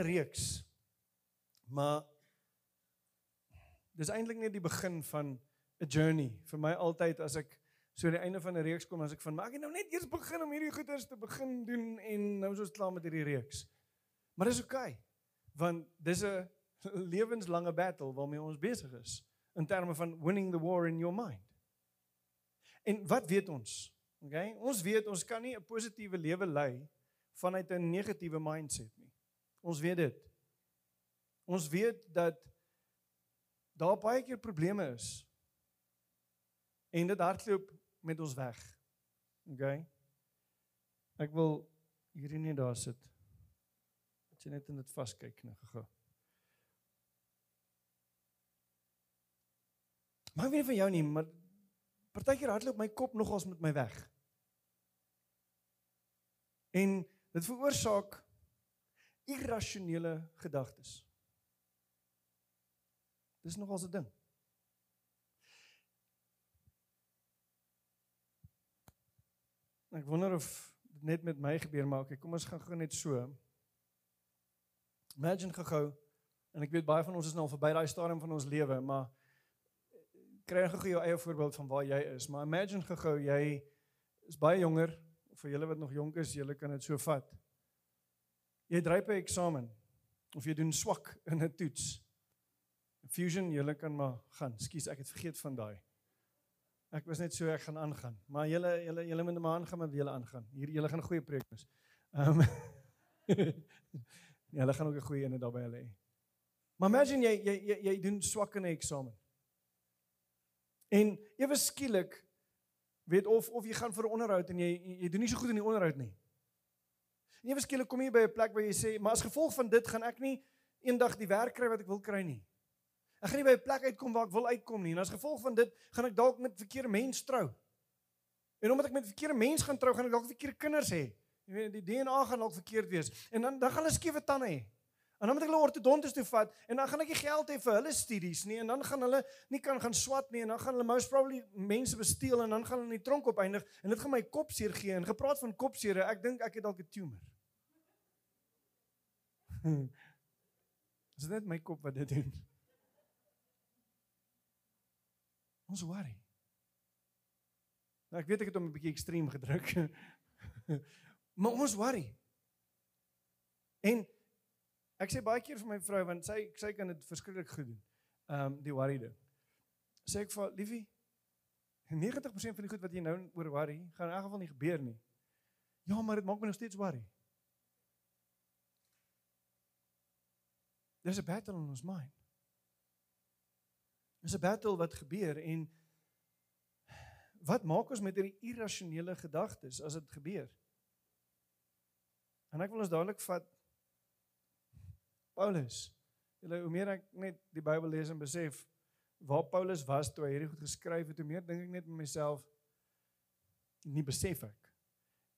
'n reeks. Maar dis eintlik net die begin van 'n journey vir my altyd as ek so aan die einde van 'n reeks kom as ek van maar ek het nou net eers begin om hierdie goeders te begin doen en nou is ons klaar met hierdie reeks. Maar dis oukei. Okay, want dis 'n lewenslange battle waarmee ons besig is in terme van winning the war in your mind. En wat weet ons? Okay? Ons weet ons kan nie 'n positiewe lewe lei vanuit 'n negatiewe mindset nie. Ons weet dit. Ons weet dat daar baie keer probleme is. En dit hardloop met ons weg. Okay? Ek wil hierdie net daar sit. As jy net in dit vaskyk nou gou. Maar ek weet van jou nie, maar partykeer hardloop my kop nogals met my weg. En dit veroorsaak irrasionele gedagtes. Dis nogals 'n ding. Ek wonder of dit net met my gebeur maar okay, kom ons gaan gou net so. Imagine gou en ek weet baie van ons is nou al verby daai stadium van ons lewe, maar kry gou jou eie voorbeeld van waar jy is. Maar imagine gou jy is baie jonger of vir julle wat nog jonk is, julle kan dit so vat. Jy dryp 'n eksamen of jy doen swak in 'n toets. Fusion, julle kan maar gaan. Skus, ek het vergeet van daai. Ek was net so ek gaan aangaan. Maar julle julle julle moet maar aangaan met julle aangaan. Hier julle gaan 'n goeie preek hê. Ehm Ja, hulle gaan ook 'n goeie ene daarbey hê. Maar imagine jy jy jy, jy doen swak in 'n eksamen. En ewe skielik weet of of jy gaan vir 'n onderhoud en jy jy doen nie so goed in die onderhoud nie. En ewe skielik kom jy by 'n plek waar jy sê, "Maar as gevolg van dit gaan ek nie eendag die werk kry wat ek wil kry nie." Ek gaan nie by 'n plek uitkom waar ek wil uitkom nie. En as gevolg van dit gaan ek dalk met verkeerde mense trou. En omdat ek met verkeerde mense gaan trou, gaan ek dalk verkeerde kinders hê. Jy weet, die DNA gaan dalk verkeerd wees. En dan dan gaan hulle skewe tande hê. En dan moet ek hulle ortodontis toe vat en dan gaan ek nie geld hê vir hulle studies nie en dan gaan hulle nie kan gaan swat nie en dan gaan hulle most probably mense besteel en dan gaan hulle in die tronk opeindig en dit gaan my kop seer gee en gepraat van kopseer, ek dink ek het dalk 'n tumor. Is dit net my kop wat dit doen? Ons worry. Nou ek weet ek het hom 'n bietjie ekstreem gedruk. maar ons worry. En ek sê baie keer vir my vrou want sy sy kan dit verskriklik goed doen. Ehm um, die worry ding. Sê ek vir liefie 90% van die goed wat jy nou oor worry, gaan in elk geval nie gebeur nie. Ja, maar dit maak my nog steeds worry. There's a battle in ons mind. Dis 'n battle wat gebeur en wat maak ons met hierdie irrasionele gedagtes as dit gebeur? En ek wil ons dadelik vat Paulus. Julle hoe meer ek net die Bybel lees en besef waar Paulus was toe hy hierdie goed geskryf het, hoe meer dink ek net met myself nie besef ek.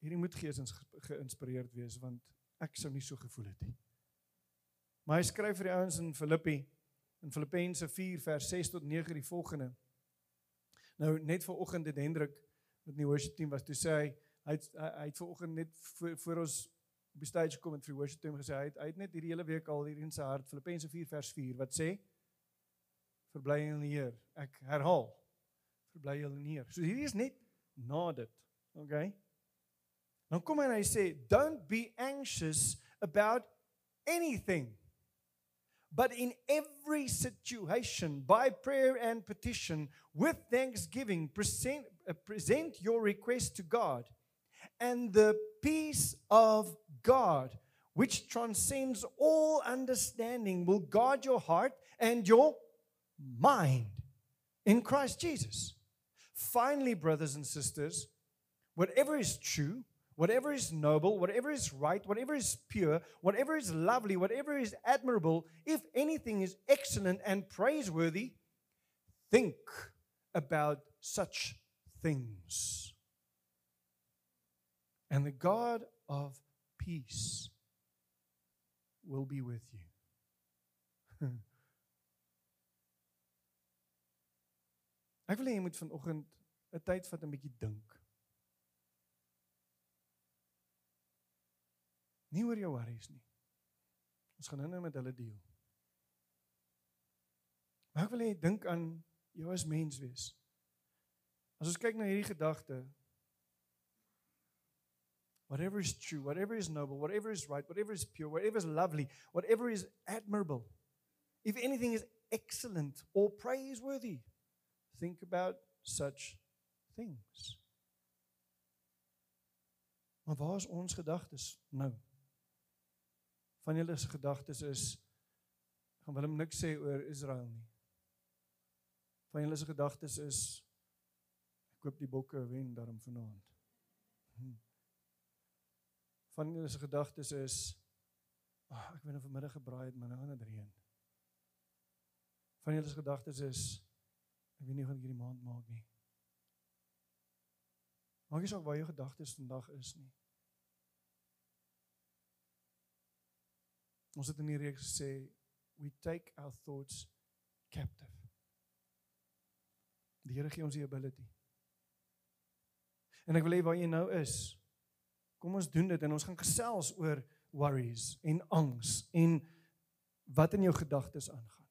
Hierdie moet geesens geïnspireerd wees want ek sou nie so gevoel het nie. Maar hy skryf vir die ouens in Filippi in Filippense 4 vers 6 tot 9 die volgende. Nou net ver oggend het Hendrik met die worship team was toe sê hy hy hy het ver oggend net voor, voor ons op die stage kom en die worship team gesê hy het, hy het net hierdie hele week al hier in sy hart Filippense 4 vers 4 wat sê verbly in die Here. Ek herhaal verbly in die Here. So hierdie is net na dit. Okay? Dan kom hy en hy sê don't be anxious about anything but in every situation, by prayer and petition, with thanksgiving, present, uh, present your request to God. And the peace of God, which transcends all understanding, will guard your heart and your mind in Christ Jesus. Finally, brothers and sisters, whatever is true, whatever is noble, whatever is right, whatever is pure, whatever is lovely, whatever is admirable, if anything is excellent and praiseworthy, think about such things. And the God of peace will be with you. Ek wil hê jy moet vanoggend 'n tyd vat 'n bietjie dink. Nie oor jou worries nie. Ons gaan nou met hulle deel. Maar ek wil hê dink aan jou as mens wees. As ons kyk na hierdie gedagte whatever is true, whatever is noble, whatever is right, whatever is pure, whatever is lovely, whatever is admirable, if anything is excellent or praiseworthy, think about such things. Maar waar is ons gedagtes nou? Van julle se gedagtes is gaan Willem niks sê oor Israel nie. Van julle se gedagtes is ek koop die bokke wen daarom vanaand. Hm. Van julle se gedagtes is oh, ek weet nou vanmiddag gebraai het, maar nou gaan dit reën. Van julle se gedagtes is ek weet nie hoe ek hierdie maand maak nie. Maak nie saak waar jou gedagtes vandag is nie. Ons het in die reeks gesê we take our thoughts captive. Die Here gee ons die ability. En ek wil hê waar jy nou is, kom ons doen dit en ons gaan gesels oor worries en angs en wat in jou gedagtes aangaan.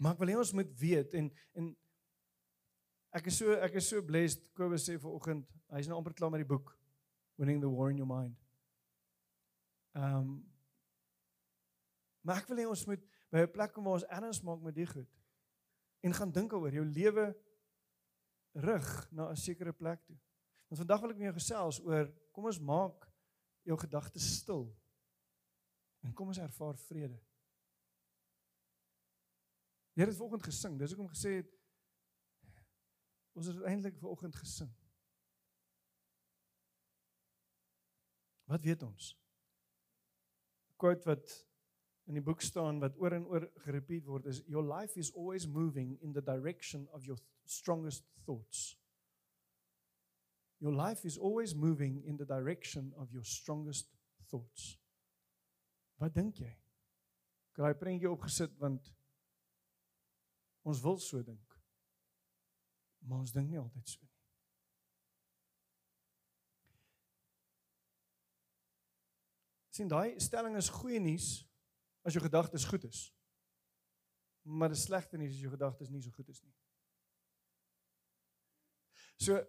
Maar ek wil hê ons moet weet en en Ek is so ek is so blessed. Kobus sê vanoggend, hy's nou amper klaar met die boek Winning the War in Your Mind. Ehm um, Maar ek wil hê ons moet by 'n plek kom waar ons erns maak met die goed en gaan dink oor jou lewe rig na 'n sekere plek toe. Want vandag wil ek met jou gesels oor kom ons maak jou gedagtes stil. En kom ons ervaar vrede. Jy het vanoggend gesing. Dis hoekom gesê het Ons het eintlik ver oggend gesing. Wat weet ons? 'n Quote wat in die boek staan wat oor en oor gerepeat word is your life is always moving in the direction of your strongest thoughts. Your life is always moving in the direction of your strongest thoughts. Wat dink jy? Kraai prentjie opgesit want ons wil so dink. Maar ons dink nie altyd so nie. sien daai stelling is goeie nuus as jou gedagtes goed is. Maar dit is slegte nuus as jou gedagtes nie so goed is nie. So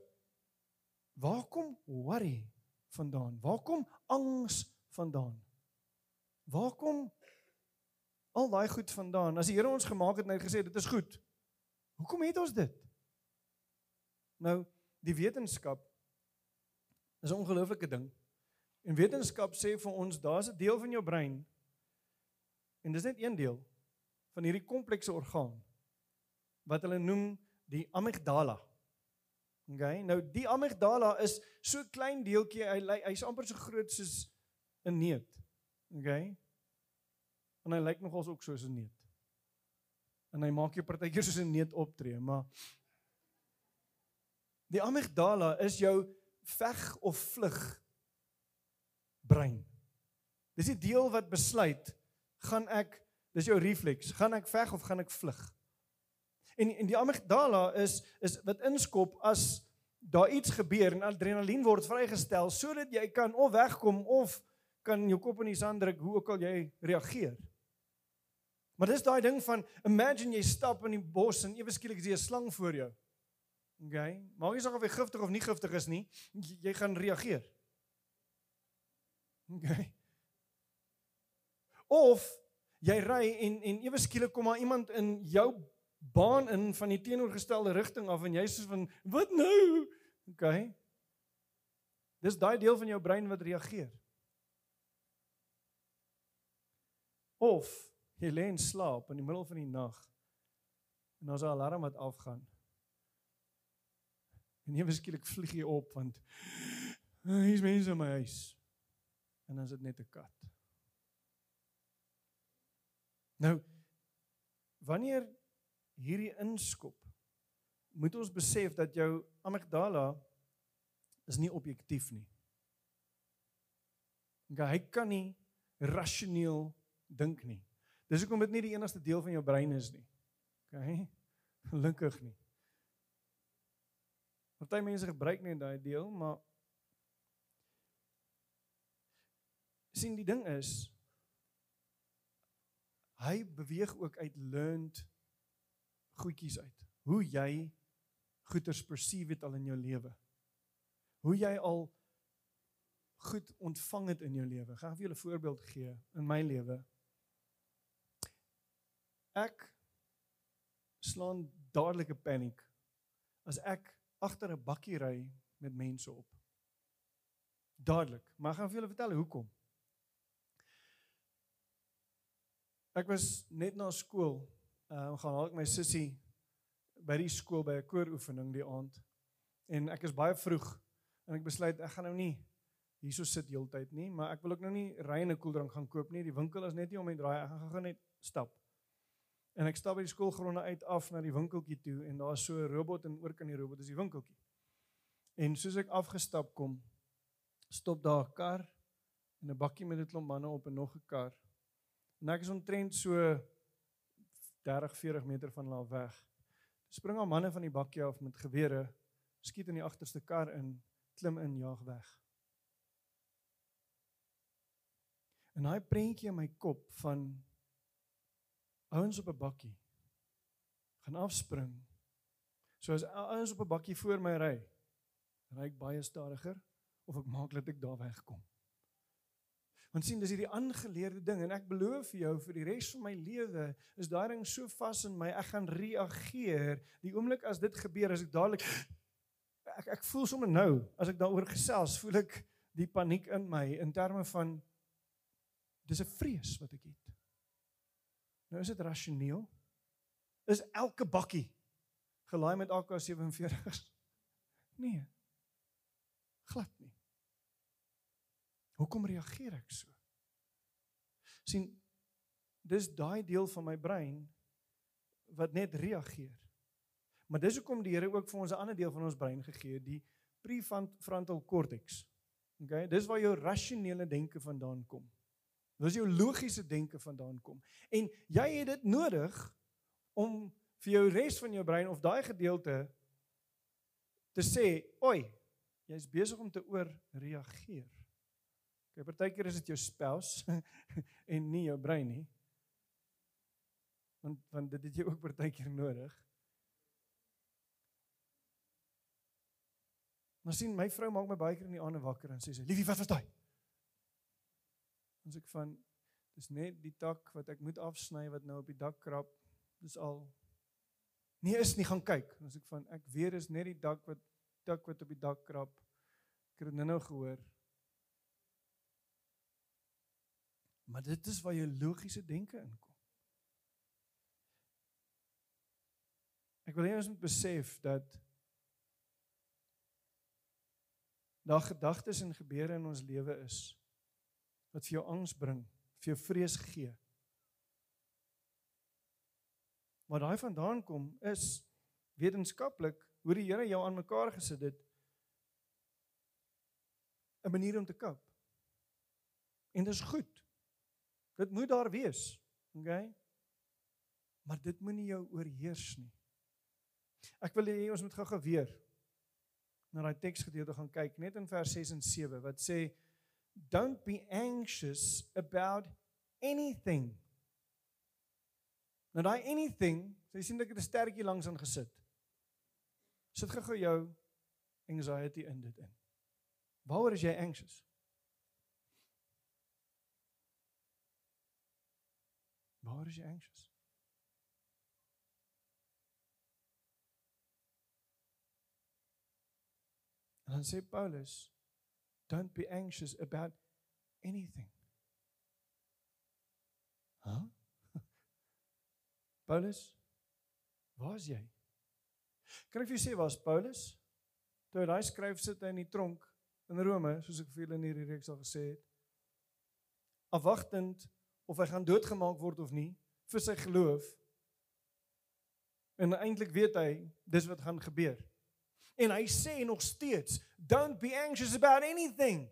waar kom worry vandaan? Waar kom angs vandaan? Waar kom al daai goed vandaan? As die Here ons gemaak het en hy gesê dit is goed. Hoekom het ons dit? Nou, die wetenskap is 'n ongelooflike ding. En wetenskap sê vir ons daar's 'n deel van jou brein en dis net een deel van hierdie komplekse orgaan wat hulle noem die amygdala. Okay? Nou die amygdala is so klein deeltjie, hy hy's amper so groot soos 'n neut. Okay? En hy lyk nogals ook soos 'n neut. En hy maak jou partykeer soos 'n neut optree, maar Die amygdala is jou veg of vlug brein. Dis die deel wat besluit gaan ek dis jou refleks, gaan ek veg of gaan ek vlug? En en die amygdala is is wat inskop as daar iets gebeur en adrenalien word vrygestel sodat jy kan of wegkom of kan jou kop in die sand druk hoe ook al jy reageer. Maar dis daai ding van imagine jy stap in die bos en ewe skielik is daar 'n slang voor jou. Okay. Maak nie saak of hy giftig of nie giftig is nie, jy gaan reageer. Okay. Of jy ry en en ewe skielik kom maar iemand in jou baan in van die teenoorgestelde rigting af en jy sê van wat nou? Okay. Dis daai deel van jou brein wat reageer. Of jy lê in slaap in die middel van die nag en daar's 'n alarm wat afgaan. En ewe skielik vlieg jy op want hier's mense in my huis. En dan is dit net 'n kat. Nou wanneer hierdie inskop moet ons besef dat jou amygdala is nie objektief nie. Okay, hy kan nie rasioneel dink nie. Dis hoekom dit nie die enigste deel van jou brein is nie. Okay? Gelukkig nie. Party mense gebruik net daai deel, maar sien die ding is hy beweeg ook uit learned goedjies uit. Hoe jy goeders perceive het al in jou lewe. Hoe jy al goed ontvang het in jou lewe. Gaan ek vir julle 'n voorbeeld gee in my lewe. Ek slaan dadelike paniek as ek agter 'n bakkie ry met mense op. Dadelik. Maar gaan vir julle vertel hoekom. Ek was net na skool. Ehm uh, gaan haal ek my sussie by die skool by 'n kooroefening die aand. En ek is baie vroeg en ek besluit ek gaan nou nie hierso sit heeltyd nie, maar ek wil ook nou nie ry en 'n koeldrank gaan koop nie. Die winkel is net nie om die draai. Ek gaan gou net stap. En ek stap by die skoolgronde uit af na die winkeltjie toe en daar's so 'n robot en oor kan die robot is die winkeltjie. En soos ek afgestap kom, stop daar 'n kar en 'n bakkie met 'n klomp manne op en nog 'n kar. En ek is omtrent so 30, 40 meter van hulle weg. Spring al manne van die bakkie af met gewere, skiet in die agterste kar in, klim in, jaag weg. En daai prentjie in my kop van ouens op 'n bakkie gaan afspring. So as ouens op 'n bakkie voor my ry, ry ek baie stadiger of ek maak dat ek daar wegkom. Want sien, dis hierdie aangeleerde ding en ek beloof vir jou vir die res van my lewe is daai ding so vas in my, ek gaan reageer. Die oomblik as dit gebeur, as ek dadelik ek ek voel sommer nou, as ek daaroor gesels, voel ek die paniek in my in terme van dis 'n vrees wat ek het. Nou is dit rasioneel? Is elke bakkie gelaai met AK47's? Nee. Glad nie. Hoekom reageer ek so? sien dis daai deel van my brein wat net reageer. Maar dis hoekom die Here ook vir ons 'n ander deel van ons brein gegee het, die prefrontal cortex. OK, dis waar jou rasionele denke vandaan kom. Dis jou logiese denke vandaan kom. En jy het dit nodig om vir jou res van jou brein of daai gedeelte te sê, "Oi, jy's besig om te oorreageer." Okay, partykeer is dit jou spouse en nie jou brein nie. Want want dit het jy ook partykeer nodig. Maar sien, my vrou maak my baie keer in die aande wakker en sê sy, "Liefie, wat was daai?" Ons ek van dis net die tak wat ek moet afsny wat nou op die dak krap. Dis al Nee is nie gaan kyk. Ons ek van ek weet is net die dak wat tak wat op die dak krap. Ek het dit nou gehoor. Maar dit is waar jou logiese denke inkom. Ek wil hê ons moet besef dat daar gedagtes en gebeure in ons lewe is wat vir jou angs bring, vir jou vrees gee. Waar daai vandaan kom is wetenskaplik hoe die Here jou aan mekaar gesit het 'n manier om te koop. En dit is goed. Dit moet daar wees. Okay? Maar dit moenie jou oorheers nie. Ek wil hê ons moet gou-gou weer na daai teksgedeelte gaan kyk net in vers 6 en 7 wat sê don't be anxious about anything. Nou daai anything, jy sien ek het 'n sterretjie langs aan gesit. Sit gou-gou jou anxiety in dit in. Waaroor is jy anxious? Waaroor is jy anxious? En dan sê Paulus, Don't be anxious about anything. Huh? Paulus, waar's jy? Kan ek vir jou sê waar's Paulus? Toe hy skryf sit hy in die tronk in Rome, soos ek vir julle in hierdie reeks al gesê het. Afwagtend of hy gaan doodgemaak word of nie vir sy geloof. En eintlik weet hy dis wat gaan gebeur. En hy sê nog steeds, don't be anxious about anything.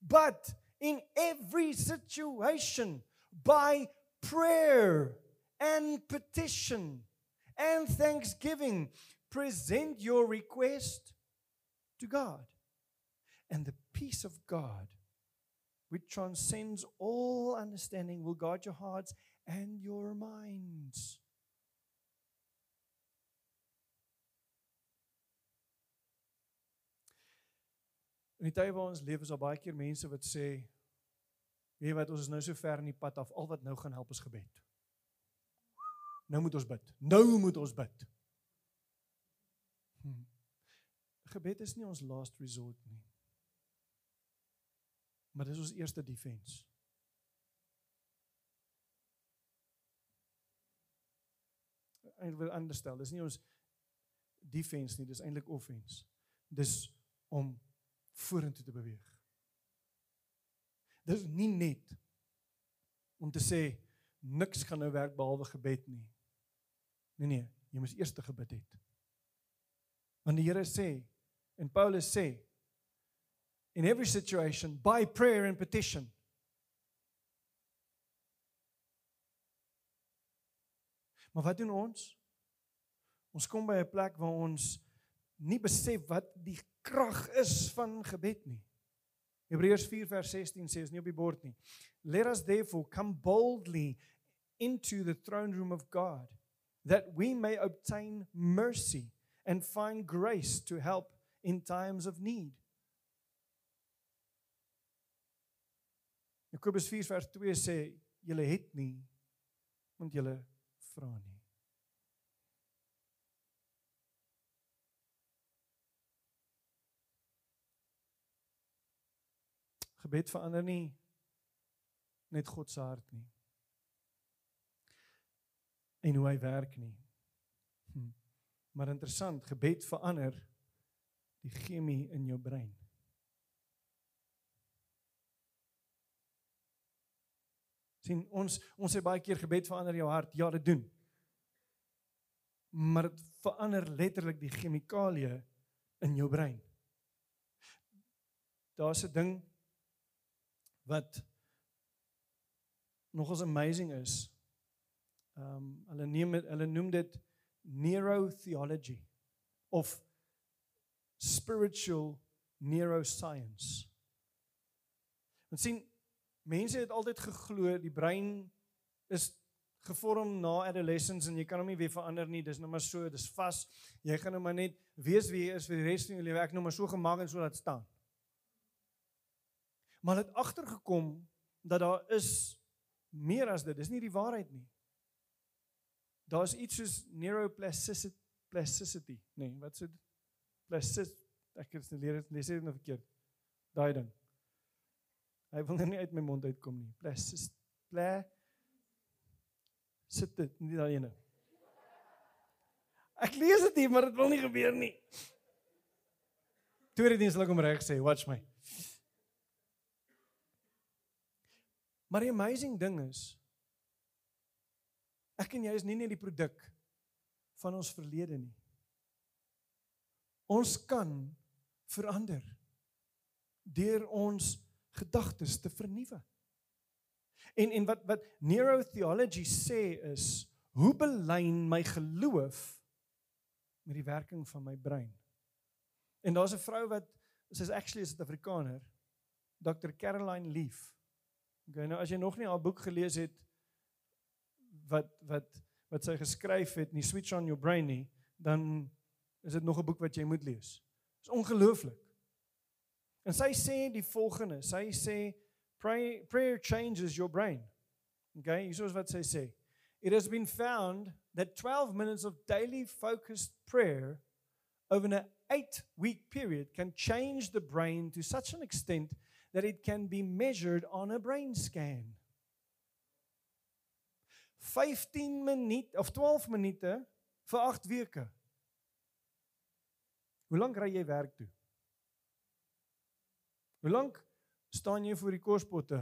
But in every situation by prayer and petition and thanksgiving present your request to God. And the peace of God which transcends all understanding will guard your hearts and your minds. In die tye waar ons leef is daar baie keer mense wat sê weet jy wat ons is nou so ver in die pad af al wat nou gaan help is gebed. Nou moet ons bid. Nou moet ons bid. Hm. Gebed is nie ons last resort nie. Maar dis ons eerste defense. Ek wil onderstel, dis nie ons defense nie, dis eintlik offense. Dis om vorentoe te beweeg. Dis nie net om te sê niks gaan nou werk behalwe gebed nie. Nee nee, jy moet eers te gebid het. Want die Here sê en Paulus sê in every situation by prayer and petition Maar wat doen ons? Ons kom by 'n plek waar ons nie besef wat die krag is van gebed nie. Hebreërs 4 vers 16 sê is nie op die bord nie. Let us therefore come boldly into the throne room of God that we may obtain mercy and find grace to help in times of need. Jakobus 4 vers 2 sê julle het nie want julle vra nie. Gebed verander nie net God se hart nie. En hoe hy werk nie. Hm. Maar interessant, gebed verander die chemie in jou brein. Sien ons ons sê baie keer gebed verander jou hart. Ja, dit doen. Maar dit verander letterlik die chemikalieë in jou brein. Daar's 'n ding wat nogals amazing is. Ehm um, hulle neem het, hulle noem dit neurotheology of spiritual neuroscience. Ons sien mense het altyd geglo die brein is gevorm na adolescence en jy kan hom nie weer verander nie. Dis nou maar so, dis vas. Jy gaan nou maar net wees wie jy is vir die res van jou lewe. Ek nou maar so gemaak en so laat staan maar het agtergekom dat daar is meer as dit. Dis nie die waarheid nie. Daar's iets soos neuroplasticity, plasticity, nee, wat sê plastic ek het dit leer het, lees dit nou verkeerd. Daai ding. Hy wil nie uit my mond uitkom nie. Plastic pla sit dit nie daai ene. Ek lees dit hier, maar dit wil nie gebeur nie. Tweede ding sal ek hom reg sê, watch my. Maar die amazing ding is ek en jy is nie net die produk van ons verlede nie. Ons kan verander deur ons gedagtes te vernuwe. En en wat wat neurotheology sê is hoe belyn my geloof met die werking van my brein. En daar's 'n vrou wat sy's actually 'n Suid-Afrikaner, Dr. Caroline Leaf. Okay, nou as jy nog nie haar boek gelees het wat wat wat sy geskryf het, nie Switch on your brain nie, dan is dit nog 'n boek wat jy moet lees. Dit is ongelooflik. En sy sê die volgende, sy sê pray prayer changes your brain. Okay, hier is wat sy sê. It has been found that 12 minutes of daily focused prayer over an 8 week period can change the brain to such an extent that it can be measured on a brain scan. 15 minute of 12 minute vir 8 weke. Hoe lank ry jy werk toe? Hoe lank staan jy voor die kospotte?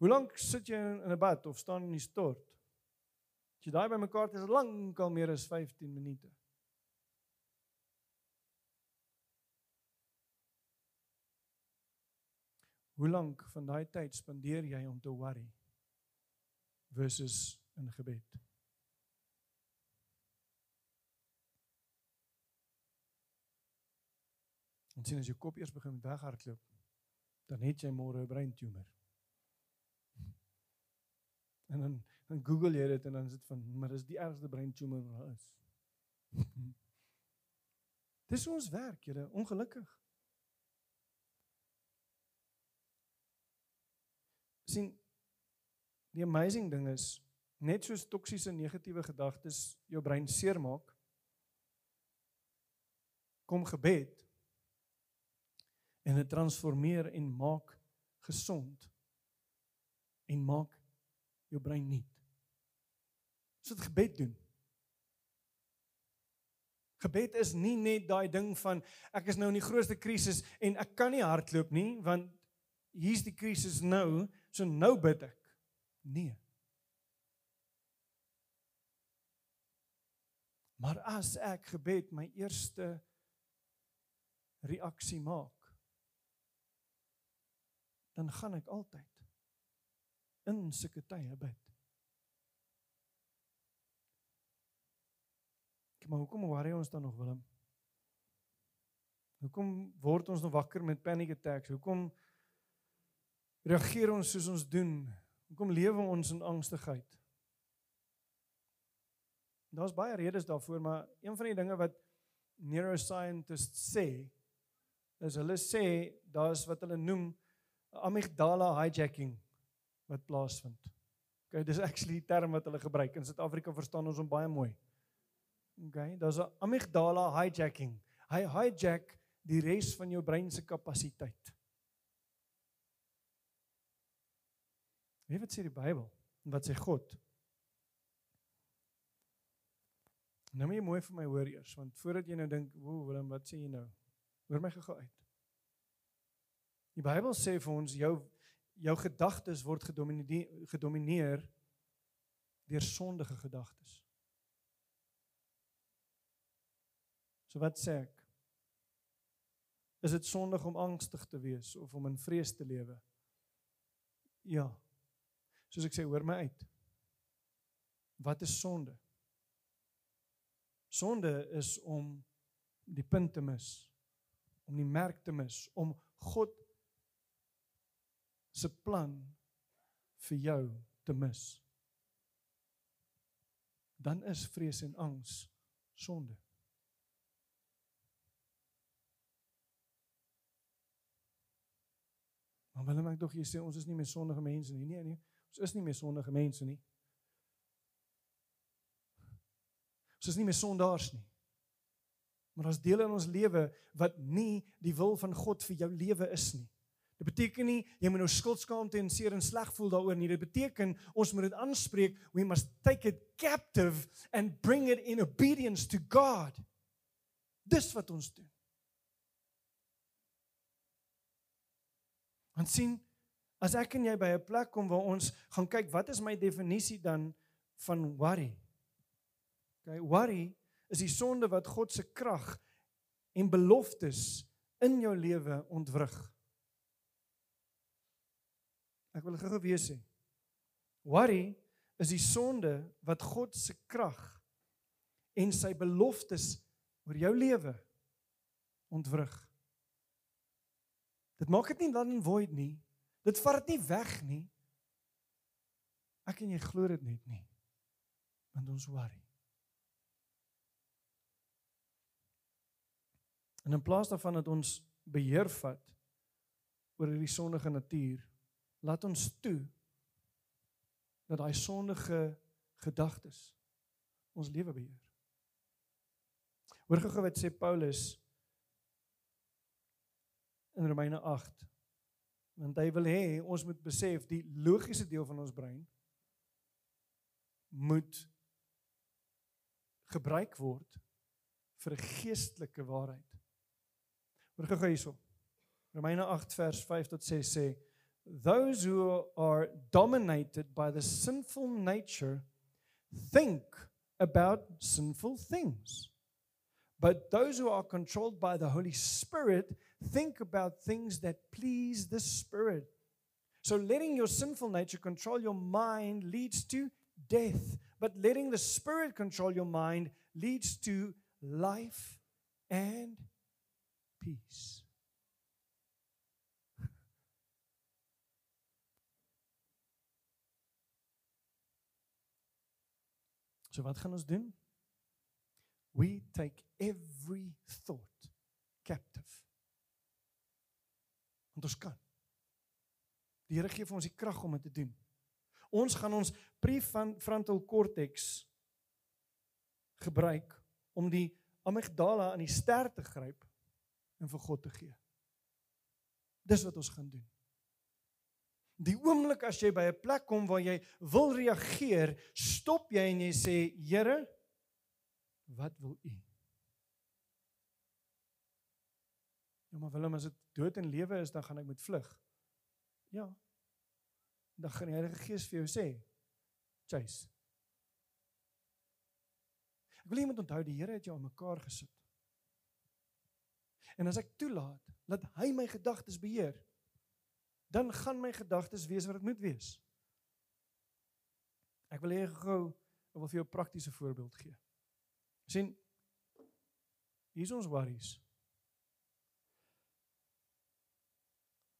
Hoe lank sit jy in 'n bad of staan in die stort? As jy daai bymekaar het, is lank al meer as 15 minute. Hoe lank van daai tyd spandeer jy om te worry versus in gebed? En sien as jou kop eers begin weghardloop, dan het jy môre 'n breintumor. En dan dan Google jy dit en dan is dit van maar dis die ergste breintumor wat daar is. Dis ons werk, julle, ongelukkig. sien die amazing ding is net soos toksiese negatiewe gedagtes jou brein seermaak kom gebed en dit transformeer en maak gesond en maak jou brein nuut. So dit gebed doen. Gebed is nie net daai ding van ek is nou in die grootste krisis en ek kan nie hardloop nie want hier's die krisis nou, so nou bid ek. Nee. Maar as ek gebed my eerste reaksie maak, dan gaan ek altyd in sulke tye bid. Maar, hoekom worry ons dan nog Willem? Hoekom word ons nog wakker met panic attacks? Hoekom reageer ons soos ons doen? Hoekom lewe ons in angstigheid? Daar's baie redes daarvoor, maar een van die dinge wat neuroscientists sê is hulle sê daar's wat hulle noem amygdala hijacking wat plaasvind. Okay, dis actually 'n term wat hulle gebruik in Suid-Afrika verstaan ons hom baie mooi. Okay, daar's 'n amygdala hijacking. Hy hijack die res van jou brein se kapasiteit. Wie wat sê die Bybel en wat sê God? Nou moet jy mooi vir my hoor eers, want voordat jy nou dink, "Woe, Willem, wat sê jy nou?" Hoor my gou uit. Die Bybel sê vir ons jou jou gedagtes word gedomineer gedomineer deur sondige gedagtes. So wat sê ek? Is dit sondig om angstig te wees of om in vrees te lewe? Ja. Soos ek sê, hoor my uit. Wat is sonde? Sonde is om die punt te mis, om die merk te mis, om God se plan vir jou te mis. Dan is vrees en angs sonde. Maar wil ek tog jy sê ons is nie meer sondige mense nie. Nee nee, ons is nie meer sondige mense nie. Ons is nie meer sondaars nie. Maar ons deel in ons lewe wat nie die wil van God vir jou lewe is nie. Dit beteken nie jy moet nou skuldskaamte en seer en sleg voel daaroor nie. Dit beteken ons moet dit aanspreek. We must take it captive and bring it in obedience to God. Dis wat ons doen. Want sien, as ek en jy by 'n plek kom waar ons gaan kyk wat is my definisie dan van worry? Okay, worry is die sonde wat God se krag en beloftes in jou lewe ontwrig. Ek wil gou-gou weer sê. Worry is die sonde wat God se krag en sy beloftes oor jou lewe ontwrig. Dit maak dit nie dan void nie. Dit vat dit nie weg nie. Ek en jy glo dit net nie. Want ons worry. En in plaas daarvan dat ons beheer vat oor hierdie sondige natuur, laat ons toe dat daai sondige gedagtes ons lewe beheer. Hoor gou wat sê Paulus in Romeine 8. Want hy wil hê ons moet besef die logiese deel van ons brein moet gebruik word vir geestelike waarheid. Hoor gou hierso. Romeine 8 vers 5 tot 6 sê those who are dominated by the sinful nature think about sinful things. But those who are controlled by the Holy Spirit think about things that please the Spirit. So letting your sinful nature control your mind leads to death, but letting the Spirit control your mind leads to life and peace. So wat gaan ons doen? We take every thought captive. Want ons kan. Die Here gee vir ons die krag om dit te doen. Ons gaan ons prefrontal cortex gebruik om die amygdala aan die ster te gryp en vir God te gee. Dis wat ons gaan doen. Die oomblik as jy by 'n plek kom waar jy wil reageer, stop jy en jy sê, Here, wat wil U? Ja, maar Willem, as dit dood en lewe is, dan gaan ek moet vlug. Ja. Dan gaan die Heilige Gees vir jou sê, chase. Ek wil iemand onthou die Here het jou aan mekaar gesit. En as ek toelaat dat hy my gedagtes beheer, dan gaan my gedagtes wees wat dit moet wees. Ek wil hê gou ek wil vir jou 'n praktiese voorbeeld gee. sien hier is ons worries.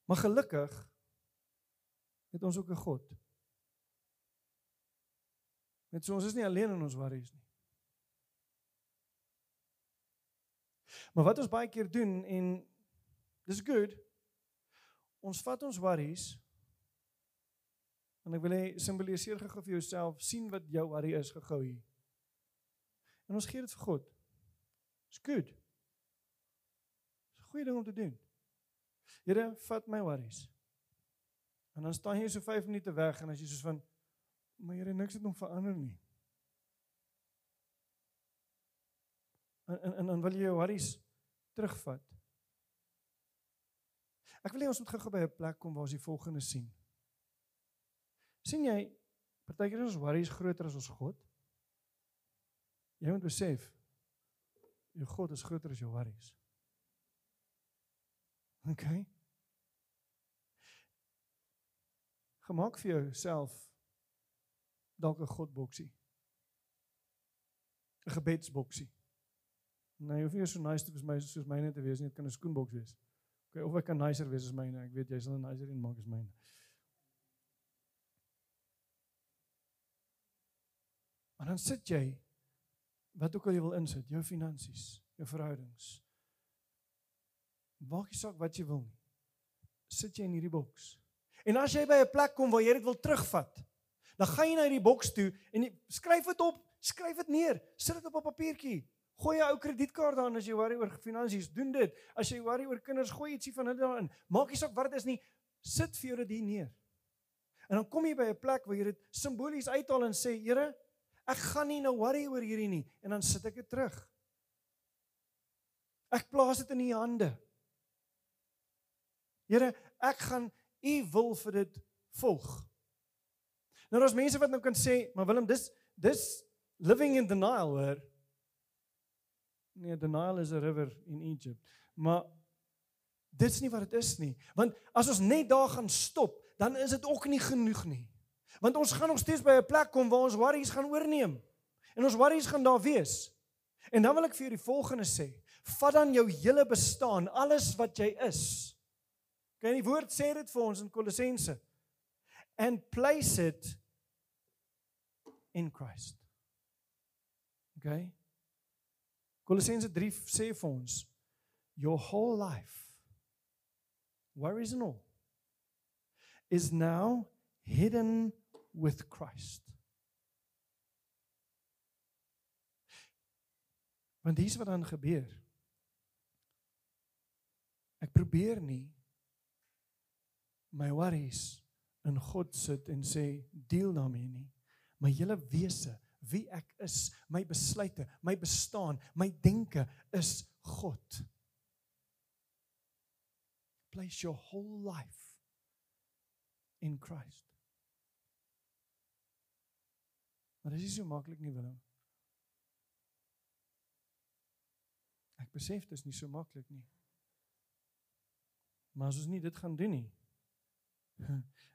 Maar gelukkig het ons ook 'n God. Net so ons is nie alleen in ons worries nie. Maar wat ons baie keer doen en dis good. Ons vat ons worries en ek wil hê simboliseer gou vir jouself sien wat jou worry is gehou hier. En ons gee dit vir God. Dis good. Dis 'n goeie ding om te doen. Here, vat my worries. En dan staan jy so 5 minute weg en as jy soos van maar Here niks het nog verander nie. En en en dan wil jy jou worries terugvat. Ek wil hê ons moet gou-gou by 'n plek kom waar ons die volgende sien. sien jy partykeer is ons worries groter as ons God? Jy moet besef jou God is groter as jou worries. OK. Gemaak vir jouself dalk 'n Godboksie. 'n Gebedsboksie. Nee, hoef nie so nice te wees my soos myne te wees nie, dit kan 'n skoenboks wees. Okay, of ek kan nicer wees as myne. Ek weet jy sal 'n nicer een maak as myne. Maar dan sit jy wat ook al jy wil insit, jou finansies, jou verhoudings. Maak nie saak wat jy wil nie. Sit jy in hierdie boks. En as jy by 'n plek kom waar jy dit wil terugvat, dan gaan jy na hierdie boks toe en jy skryf dit op, skryf dit neer, sit dit op 'n papiertjie. Gooi 'n ou kredietkaart daarin as jy worry oor finansies, doen dit. As jy worry oor kinders, gooi ietsie van hulle daarin. Maak nie saak wat dit is nie, sit vir jou dit hier neer. En dan kom jy by 'n plek waar jy dit simbolies uithaal en sê, Here, ek gaan nie nou worry oor hierdie nie en dan sit ek dit terug. Ek plaas dit in u hande. Here, ek gaan u wil vir dit volg. Nou daar's mense wat nou kan sê, maar Willem, dis dis living in denial, hoor. Nee, denial is a river in Egypt. Maar dit's nie wat dit is nie. Want as ons net daar gaan stop, dan is dit ook nie genoeg nie. Want ons gaan nog steeds by 'n plek kom waar ons worries gaan oorneem. En ons worries gaan daar wees. En dan wil ek vir julle die volgende sê. Vat dan jou hele bestaan, alles wat jy is. Kyk, die woord sê dit vir ons in Kolossense. And place it in Christ. Okay? Kolossense 3 sê vir ons your whole life worries and all is now hidden with Christ. Want dis wat dan gebeur. Ek probeer nie my worries in God sit en sê deel daarmee nie. My hele wese wie ek is, my besluite, my bestaan, my denke is God. Place your whole life in Christ. Maar dit is so maklik nie Willem. Ek besef dit is nie so maklik nie. Maar as ons nie dit gaan doen nie.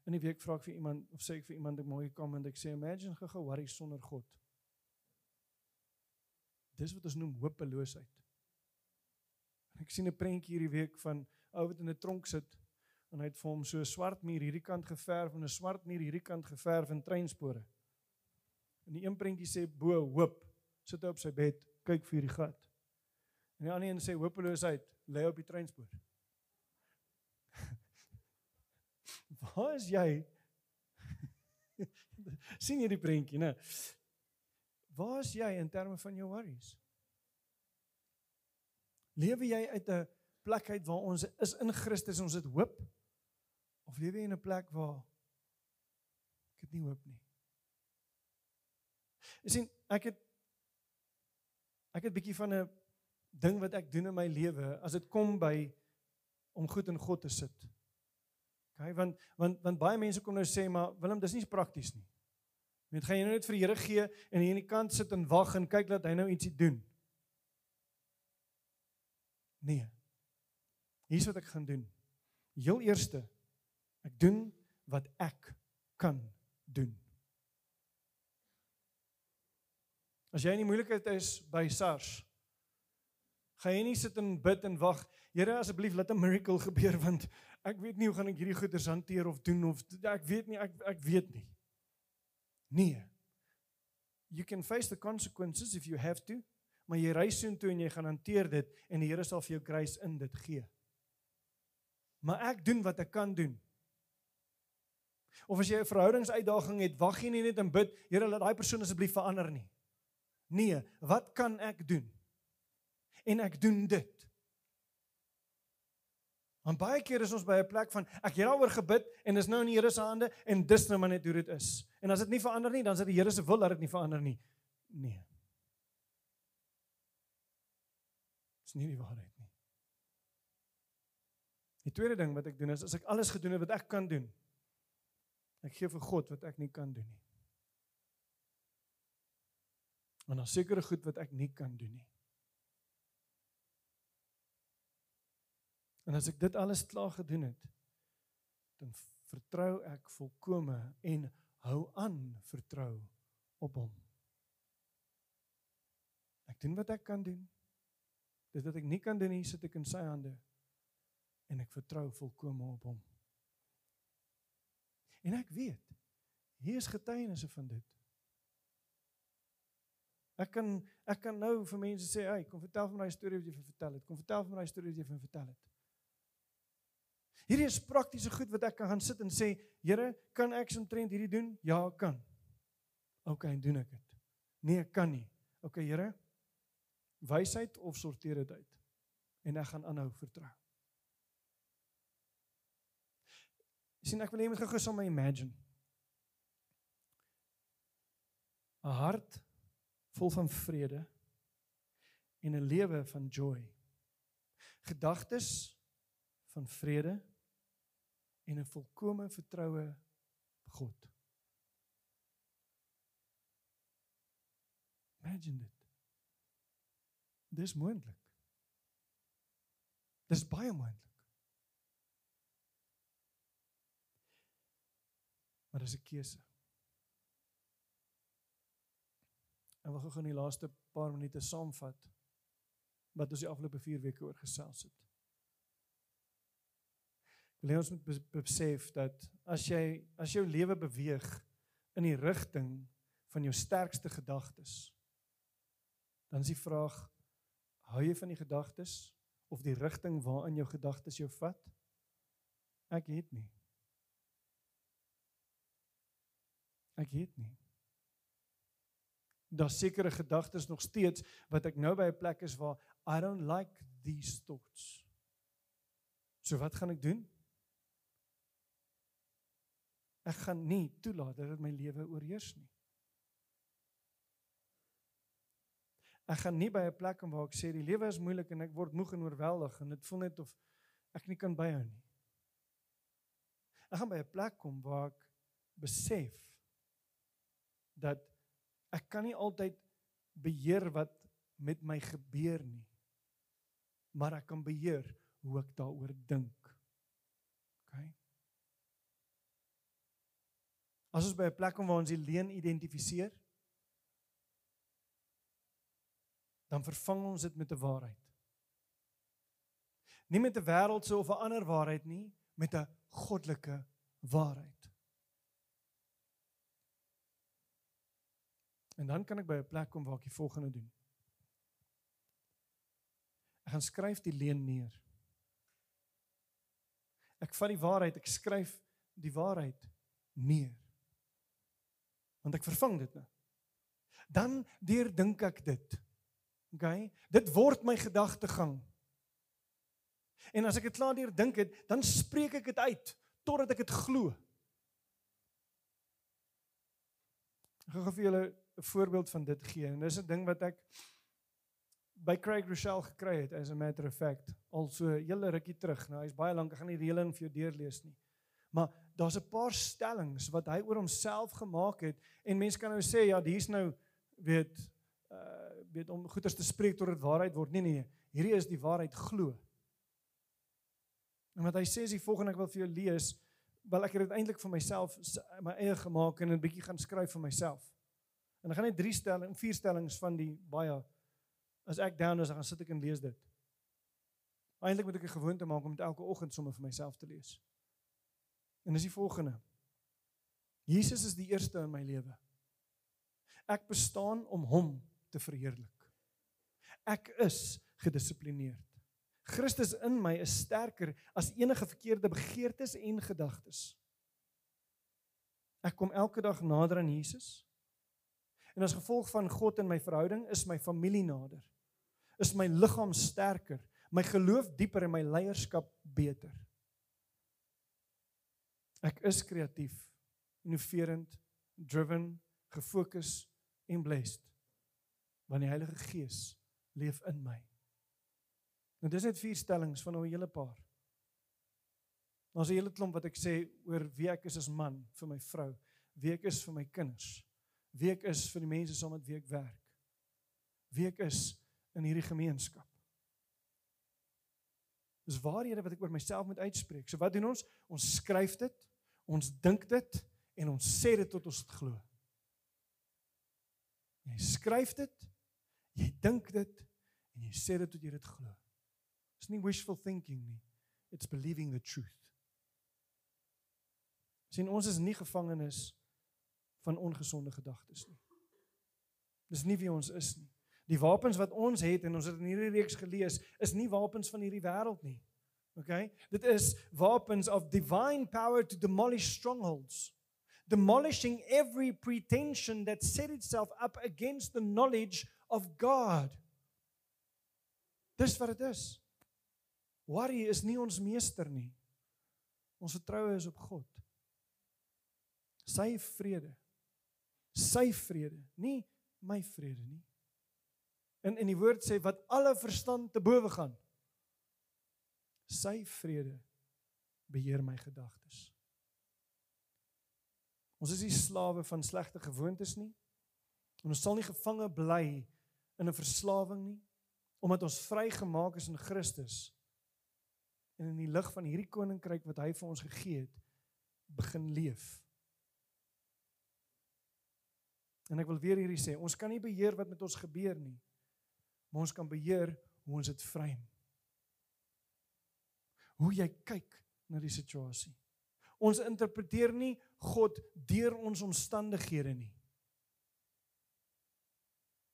In die week vra ek vir iemand of sê ek vir iemand ek mooi kom en ek sê imagine gou worry sonder God. Dis wat ons noem hopeloosheid. Ek sien 'n prentjie hierdie week van ou wat in 'n tronk sit en hy het vir hom so 'n swart muur hierdie kant geverf en 'n swart muur hierdie kant geverf in treinspore. En die een prentjie sê bo hoop. Sit hy op sy bed, kyk vir die gat. En die ander een sê hopeloosheid, lê op die treinspoor. Waar is jy? sien jy die prentjie, né? Waar is jy in terme van jou worries? Lewe jy uit 'n plek uit waar ons is in Christus, ons het hoop? Of lewe jy in 'n plek waar ek het nie hoop nie? Jy sien, ek het ek het bietjie van 'n ding wat ek doen in my lewe as dit kom by om goed in God te sit. OK, want want want baie mense kom nou sê maar Willem, dis nie prakties nie. Net gaan jy nou net vir die Here gee en hier aan die kant sit en wag en kyk dat hy nou ietsie doen. Nee. Hier's wat ek gaan doen. Heel eerste ek doen wat ek kan doen. As jy in die moeilikheid is by SARS, gaan jy nie sit en bid en wag, Here asseblief laat 'n miracle gebeur want ek weet nie hoe gaan ek hierdie goeders hanteer of doen of ek weet nie ek ek weet nie. Nee. You can face the consequences if you have to, maar jy ry soontoe en jy gaan hanteer dit en die Here sal vir jou grace in dit gee. Maar ek doen wat ek kan doen. Of as jy 'n verhoudingsuitdaging het, wag jy nie net en bid, Here laat daai persoon asseblief verander nie. Nee, wat kan ek doen? En ek doen dit. Want baie keer is ons by 'n plek van ek het daaroor gebid en is nou in die Here se hande en dis nou maar net hoe dit is. En as dit nie verander nie, dan is dit die Here se wil dat dit nie verander nie. Nee. Dis nie die waarheid nie. Die tweede ding wat ek doen is as ek alles gedoen het wat ek kan doen, ek gee vir God wat ek nie kan doen nie. En dan sekere goed wat ek nie kan doen nie. En as ek dit alles klaar gedoen het, dan vertrou ek volkome en hou aan vertrou op hom. Ek doen wat ek kan doen. Dit wat ek nie kan doen, hier sit ek in sy hande en ek vertrou volkome op hom. En ek weet, hier is getuienisse van dit. Ek kan ek kan nou vir mense sê, "Hey, kom vertel vir my 'n storie wat jy vir vertel het. Kom vertel vir my 'n storie wat jy vir vertel het." Hierdie is praktiese goed wat ek kan gaan sit en sê, "Here, kan ek omtrent hierdie doen?" Ja, ek kan. OK, en doen ek dit. Nee, ek kan nie. OK, Here. Wysheid of sorteer dit uit. En ek gaan aanhou vertrou. sien ek wil hê jy moet gou-gou my imagine. 'n Hart vol van vrede en 'n lewe van joy. Gedagtes van vrede en 'n volkomme vertroue op God. Imagine dit. Dis moontlik. Dis baie moontlik. Maar dis 'n keuse. En we gaan die laaste paar minute saamvat wat ons die afgelope 4 weke oor gesels het. Wil hê ons moet besef dat as jy as jou lewe beweeg in die rigting van jou sterkste gedagtes dan is die vraag hou jy van die gedagtes of die rigting waarin jou gedagtes jou vat? Ek het nie. Ek het nie daar sekere gedagtes nog steeds wat ek nou by 'n plek is waar I don't like these thoughts. So wat gaan ek doen? Ek gaan nie toelaat dat dit my lewe oorheers nie. Ek gaan nie by 'n plek kom waar ek sê die lewe is moeilik en ek word moeg en oorweldig en dit voel net of ek nie kan byhou nie. Ek gaan by 'n plek kom waar ek besef dat ek kan nie altyd beheer wat met my gebeur nie. Maar ek kan beheer hoe ek daaroor dink. OK. As ons by 'n plek kom waar ons die leuen identifiseer, dan vervang ons dit met 'n waarheid. Nie met 'n wêreldse of 'n ander waarheid nie, met 'n goddelike waarheid. En dan kan ek by 'n plek kom waar ek die volgende doen. Ek gaan skryf die leuen neer. Ek vat die waarheid, ek skryf die waarheid neer. Want ek vervang dit nou. Dan deurdink ek dit. OK? Dit word my gedagtegang. En as ek dit klaar deurdink het, dan spreek ek dit uit totdat ek dit glo. Ek gaan vir julle 'n voorbeeld van dit gee en dis 'n ding wat ek by Craig Rochelle gekry het as a matter of fact al so hele rukkie terug. Nou hy's baie lank, ek gaan nie die hele ding vir jou deurlees nie. Maar daar's 'n paar stellings wat hy oor homself gemaak het en mense kan nou sê ja, hier's nou weet uh weet om goeders te spreek tot dit waarheid word. Nee nee, hierdie is die waarheid glo. En wat hy sê is die volgende ek wil vir jou lees, wel ek het dit eintlik vir myself my eie gemaak en 'n bietjie gaan skryf vir myself. En dan gaan net drie stellings, vier stellings van die baie as ek down is, dan gaan sit ek en lees dit. Eintlik moet ek 'n gewoonte maak om dit elke oggend sommer vir myself te lees. En dis die volgende. Jesus is die eerste in my lewe. Ek bestaan om hom te verheerlik. Ek is gedissiplineerd. Christus in my is sterker as enige verkeerde begeertes en gedagtes. Ek kom elke dag nader aan Jesus. En as gevolg van God in my verhouding is my familie nader. Is my liggaam sterker, my geloof dieper en my leierskap beter. Ek is kreatief, innoverend, driven, gefokus en blessed. Want die Heilige Gees leef in my. Nou dis net vier stellings van 'n hele paar. Ons 'n hele klomp wat ek sê oor wie ek is as man vir my vrou, wie ek is vir my kinders wie ek is vir die mense saam met wie ek werk. Wie ek is in hierdie gemeenskap. Dis waarhede wat ek oor myself moet uitspreek. So wat doen ons? Ons skryf dit, ons dink dit en ons sê dit tot ons dit glo. Jy skryf dit, jy dink dit en jy sê dit tot jy dit glo. Dis nie wishful thinking nie. It's believing the truth. Sien ons is nie gevangenes van ongesonde gedagtes nie. Dis nie wie ons is nie. Die wapens wat ons het en ons het in hierdie reeks gelees, is nie wapens van hierdie wêreld nie. Okay? Dit is wapens of divine power to demolish strongholds. Demolishing every pretension that set itself up against the knowledge of God. Dis wat dit is. Worry is nie ons meester nie. Ons vertroue is op God. Sy vrede sy vrede, nie my vrede nie. En in die woord sê wat alle verstand te bowe gaan. Sy vrede beheer my gedagtes. Ons is nie slawe van slegte gewoontes nie. En ons sal nie gevange bly in 'n verslawing nie omdat ons vrygemaak is in Christus. En in die lig van hierdie koninkryk wat hy vir ons gegee het, begin leef. En ek wil weer hierdie sê, ons kan nie beheer wat met ons gebeur nie. Maar ons kan beheer hoe ons dit vrym. Hoe jy kyk na die situasie. Ons interpreteer nie God deur ons omstandighede nie.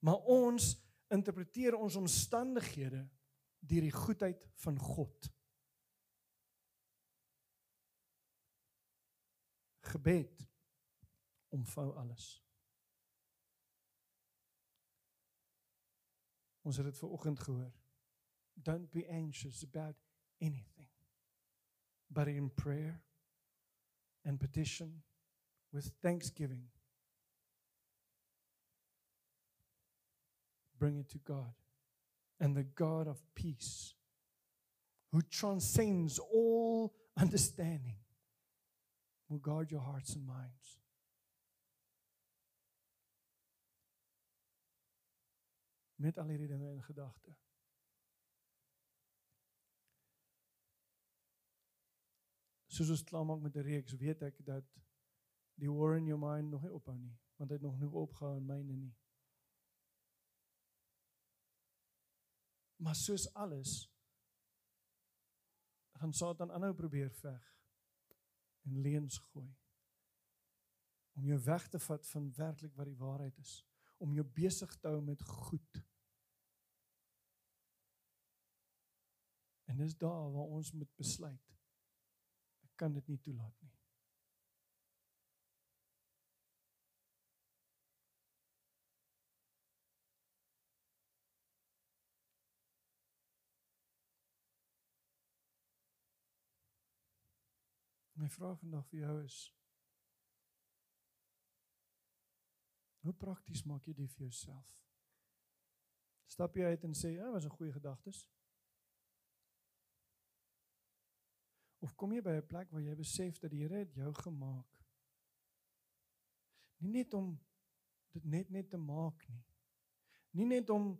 Maar ons interpreteer ons omstandighede deur die goedheid van God. Gebed omvou alles. Ons het dit ver oggend gehoor. Don't be anxious about anything. But in prayer and petition with thanksgiving bring it to God. And the God of peace who transcends all understanding will guard your hearts and minds. met in. Soos ons klaar maak met die reeks, weet ek dat die war in your mind nog nie ophou nie, want dit nog nie opgehou in myne nie. Maar soos alles gaan Satan aanhou probeer veg en leuns gooi om jou weg te vat van werklik wat die waarheid is om jou besig te hou met goed. En dis daar waar ons moet besluit. Kan dit nie toelaat nie. My vraag vandag vir jou is Hoe prakties maak jy dit vir jouself? Stap jy uit en sê, "Ja, was 'n goeie gedagtes." Of kom jy by 'n plek waar jy besef dat die Here het jou gemaak? Nie net om dit net net te maak nie. Nie net om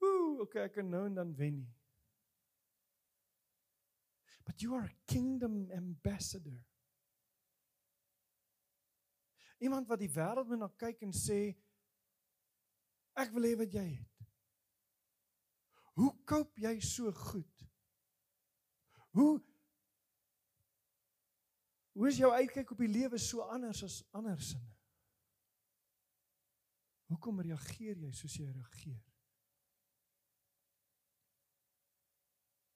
ooh, okay, ek kan nou en dan wen nie. But you are a kingdom ambassador. Iemand wat die wêreld moet na kyk en sê ek wil hê wat jy het. Hoe koop jy so goed? Hoe Hoe is jou uitkyk op die lewe so anders as ander sinne? Hoekom reageer jy soos jy reageer?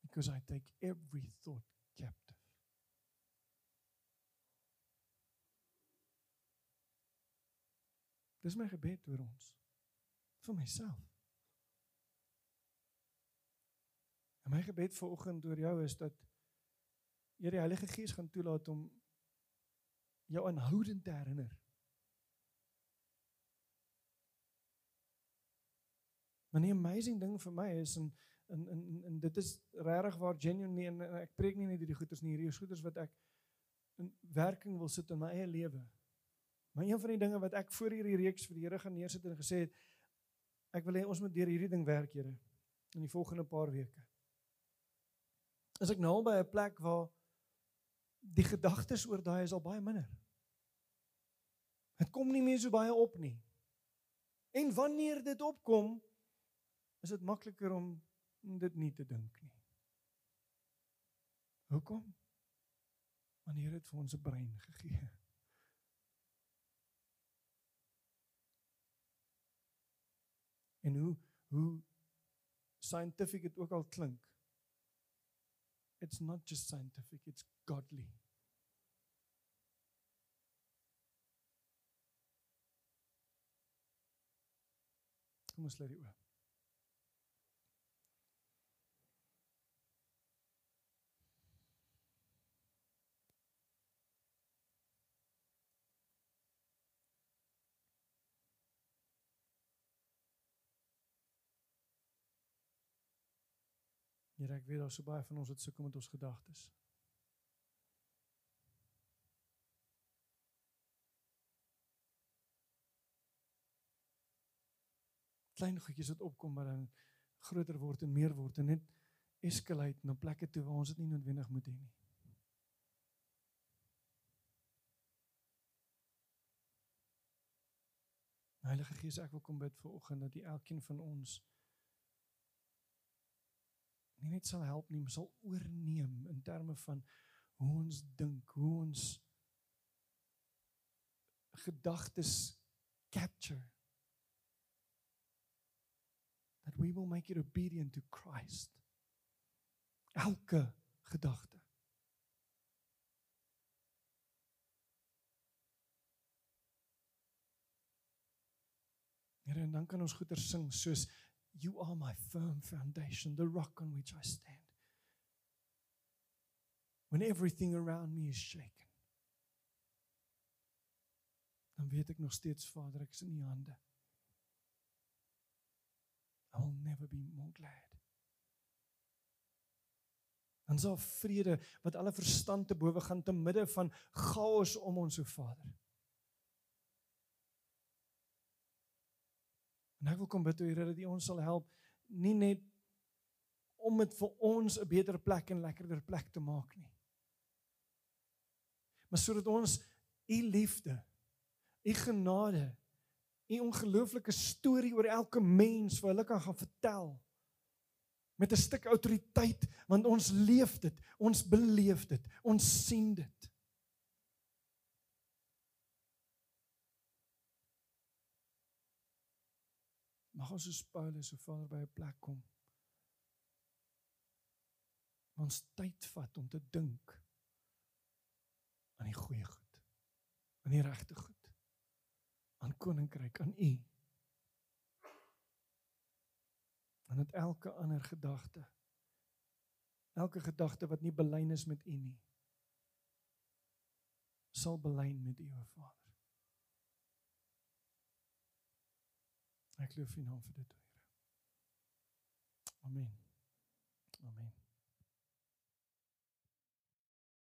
Because I take every thought captive. Dis my gebed oor ons. vir myself. En my gebed vanoggend oor jou is dat Here die Heilige Gees gaan toelaat om jou aanhoudend te herinner. Maar 'n amazing ding vir my is en en en en dit is regtig waar genuine en, en ek preek nie net hierdie goeters nie, hierdie goeters wat ek in werking wil sit in my eie lewe. Maar een van die dinge wat ek voor hierdie reeks vir die Here gaan neersit en gesê het ek wil hê ons moet deur hierdie ding werk, Here, in die volgende paar weke. As ek nou by 'n plek waar die gedagtes oor daai is al baie minder. Dit kom nie meer so baie op nie. En wanneer dit opkom, is dit makliker om dit nie te dink nie. Hoekom? Wanneer dit vir ons 'n brein gegee. En hoe hoe scientific dit ook al klink, it's not just scientific, it's godly. Kom ons lê die oop. Here, ek weet daar so baie van ons wat sukkel met ons gedagtes. Klein goedjies wat opkom maar dan groter word en meer word en net escalate na plekke toe waar ons dit nie noodwendig moet hê nie. Heilige Gees, ek wil kom bid vir oggend dat U elkeen van ons nie net sal help nie, maar sal oorneem in terme van hoe ons dink, hoe ons gedagtes capture. That we will make it obedient to Christ. Elke gedagte. Here en dan kan ons goeie sing soos You are my firm foundation, the rock on which I stand. When everything around me is shaken. Dan weet ek nog steeds Vader, ek is in U hande. I will never be more glad. Dan sal vrede wat alle verstand te bowe gaan te midde van chaos om ons, o Vader. En ek wil kom bid toe Here dat U ons sal help nie net om dit vir ons 'n beter plek en lekkerder plek te maak nie. Maar sodat ons U liefde, U genade, U ongelooflike storie oor elke mens vir hulle kan gaan vertel met 'n stuk autoriteit want ons leef dit, ons beleef dit, ons sien dit. Mag ons soos Paulus so Vader by 'n plek kom. Ons tyd vat om te dink aan die goeie goed. Aan die regte goed. Aan koninkryk, aan U. En dat elke ander gedagte elke gedagte wat nie belyn is met U nie sal belyn met U, o Vader. Ek loof U naam vir dit, Here. Amen. Amen.